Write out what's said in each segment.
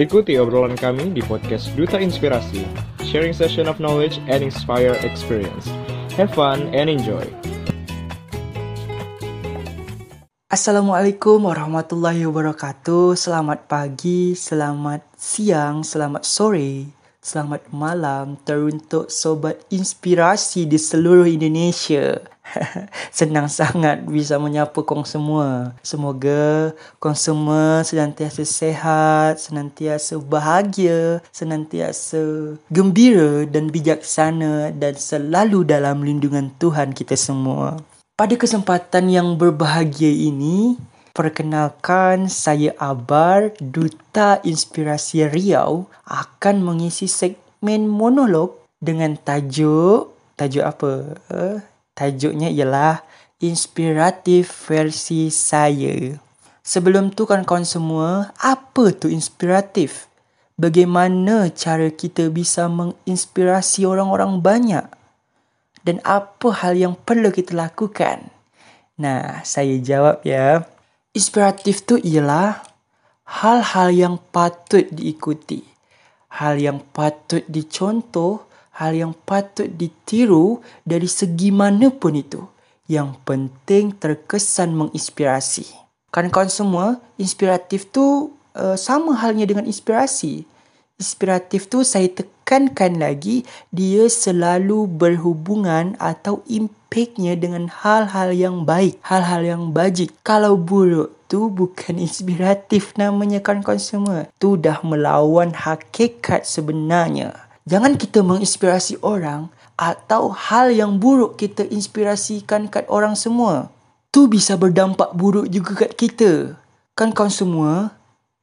Ikuti obrolan kami di podcast Duta Inspirasi, sharing session of knowledge and inspire experience. Have fun and enjoy. Assalamualaikum warahmatullahi wabarakatuh. Selamat pagi, selamat siang, selamat sore, selamat malam teruntuk sobat inspirasi di seluruh Indonesia. Senang sangat bisa menyapa kong semua. Semoga kong semua senantiasa sehat, senantiasa bahagia, senantiasa gembira dan bijaksana dan selalu dalam lindungan Tuhan kita semua. Pada kesempatan yang berbahagia ini, perkenalkan saya Abar, Duta Inspirasi Riau akan mengisi segmen monolog dengan tajuk tajuk apa? Uh, tajuknya ialah Inspiratif versi saya. Sebelum tu kan kawan semua, apa tu inspiratif? Bagaimana cara kita bisa menginspirasi orang-orang banyak? dan apa hal yang perlu kita lakukan? Nah, saya jawab ya. Inspiratif tu ialah hal-hal yang patut diikuti. Hal yang patut dicontoh, hal yang patut ditiru dari segi mana pun itu. Yang penting terkesan menginspirasi. Kan kawan semua, inspiratif tu uh, sama halnya dengan inspirasi. Inspiratif tu saya tekan tekankan lagi dia selalu berhubungan atau impaknya dengan hal-hal yang baik, hal-hal yang bajik. Kalau buruk tu bukan inspiratif namanya kawan-kawan semua. Tu dah melawan hakikat sebenarnya. Jangan kita menginspirasi orang atau hal yang buruk kita inspirasikan kat orang semua. Tu bisa berdampak buruk juga kat kita. Kan kawan semua,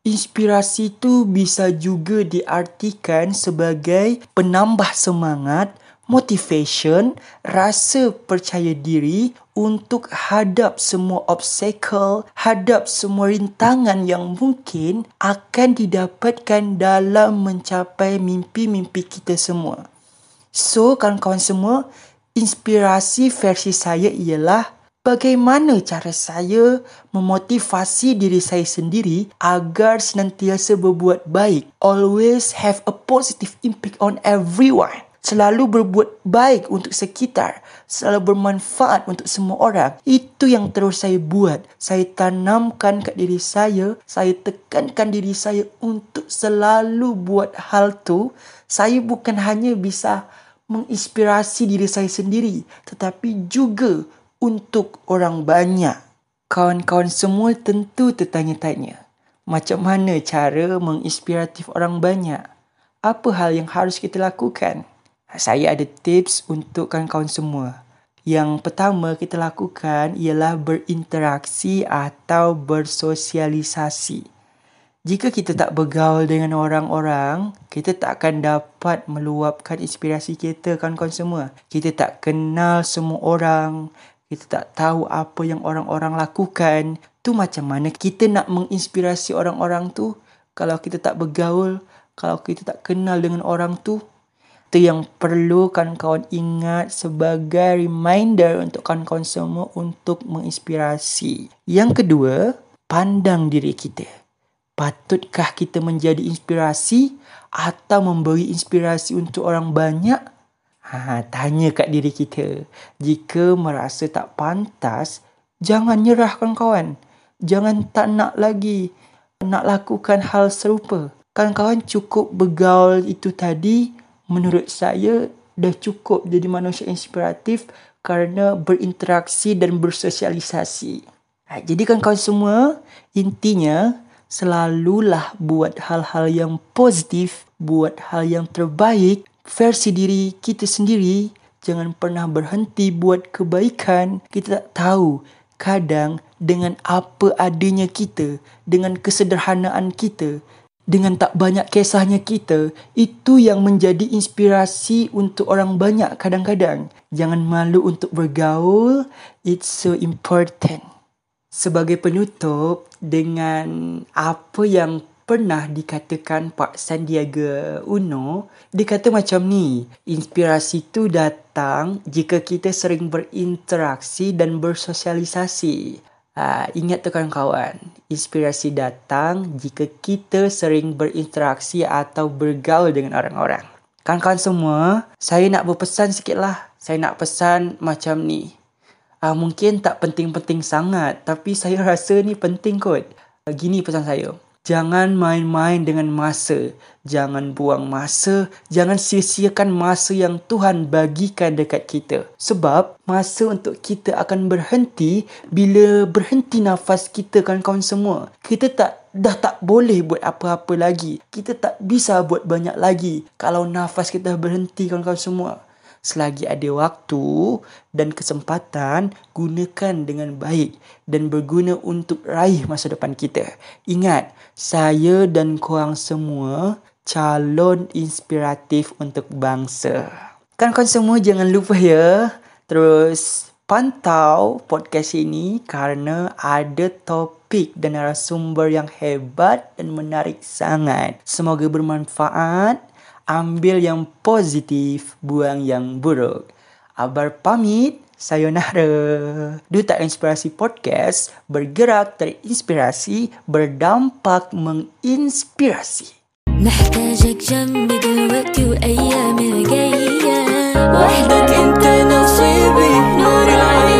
Inspirasi itu bisa juga diartikan sebagai penambah semangat, motivation, rasa percaya diri untuk hadap semua obstacle, hadap semua rintangan yang mungkin akan didapatkan dalam mencapai mimpi-mimpi kita semua. So, kawan-kawan semua, inspirasi versi saya ialah bagaimana cara saya memotivasi diri saya sendiri agar senantiasa berbuat baik. Always have a positive impact on everyone. Selalu berbuat baik untuk sekitar. Selalu bermanfaat untuk semua orang. Itu yang terus saya buat. Saya tanamkan kat diri saya. Saya tekankan diri saya untuk selalu buat hal tu. Saya bukan hanya bisa menginspirasi diri saya sendiri. Tetapi juga untuk orang banyak. Kawan-kawan semua tentu tertanya-tanya. Macam mana cara menginspiratif orang banyak? Apa hal yang harus kita lakukan? Saya ada tips untuk kawan-kawan semua. Yang pertama kita lakukan ialah berinteraksi atau bersosialisasi. Jika kita tak bergaul dengan orang-orang, kita tak akan dapat meluapkan inspirasi kita kawan-kawan semua. Kita tak kenal semua orang, kita tak tahu apa yang orang-orang lakukan. Tu macam mana kita nak menginspirasi orang-orang tu kalau kita tak bergaul, kalau kita tak kenal dengan orang tu. Itu yang perlu kawan-kawan ingat sebagai reminder untuk kawan-kawan semua untuk menginspirasi. Yang kedua, pandang diri kita. Patutkah kita menjadi inspirasi atau memberi inspirasi untuk orang banyak Ha, tanya kat diri kita. Jika merasa tak pantas, jangan nyerah kawan-kawan. Jangan tak nak lagi nak lakukan hal serupa. Kawan-kawan cukup bergaul itu tadi, menurut saya dah cukup jadi manusia inspiratif kerana berinteraksi dan bersosialisasi. Ha, jadi kawan-kawan semua, intinya selalulah buat hal-hal yang positif, buat hal yang terbaik versi diri kita sendiri jangan pernah berhenti buat kebaikan kita tak tahu kadang dengan apa adanya kita dengan kesederhanaan kita dengan tak banyak kisahnya kita itu yang menjadi inspirasi untuk orang banyak kadang-kadang jangan malu untuk bergaul it's so important sebagai penutup dengan apa yang pernah dikatakan Pak Sandiaga Uno, dia kata macam ni, inspirasi tu datang jika kita sering berinteraksi dan bersosialisasi. Uh, ingat tu kawan-kawan, inspirasi datang jika kita sering berinteraksi atau bergaul dengan orang-orang. Kawan-kawan semua, saya nak berpesan sikit lah. Saya nak pesan macam ni. Uh, mungkin tak penting-penting sangat, tapi saya rasa ni penting kot. Uh, gini pesan saya. Jangan main-main dengan masa. Jangan buang masa. Jangan sia-siakan masa yang Tuhan bagikan dekat kita. Sebab masa untuk kita akan berhenti bila berhenti nafas kita kawan-kawan semua. Kita tak dah tak boleh buat apa-apa lagi. Kita tak bisa buat banyak lagi kalau nafas kita berhenti kawan-kawan semua. Selagi ada waktu dan kesempatan, gunakan dengan baik dan berguna untuk raih masa depan kita. Ingat, saya dan korang semua calon inspiratif untuk bangsa. Kan korang semua jangan lupa ya, terus pantau podcast ini kerana ada topik dan narasumber yang hebat dan menarik sangat. Semoga bermanfaat ambil yang positif, buang yang buruk. Abar pamit, sayonara. Duta Inspirasi Podcast bergerak terinspirasi, berdampak menginspirasi. محتاجك جنبي دلوقتي وأيام الجاية وحدك انت نصيبي نور العين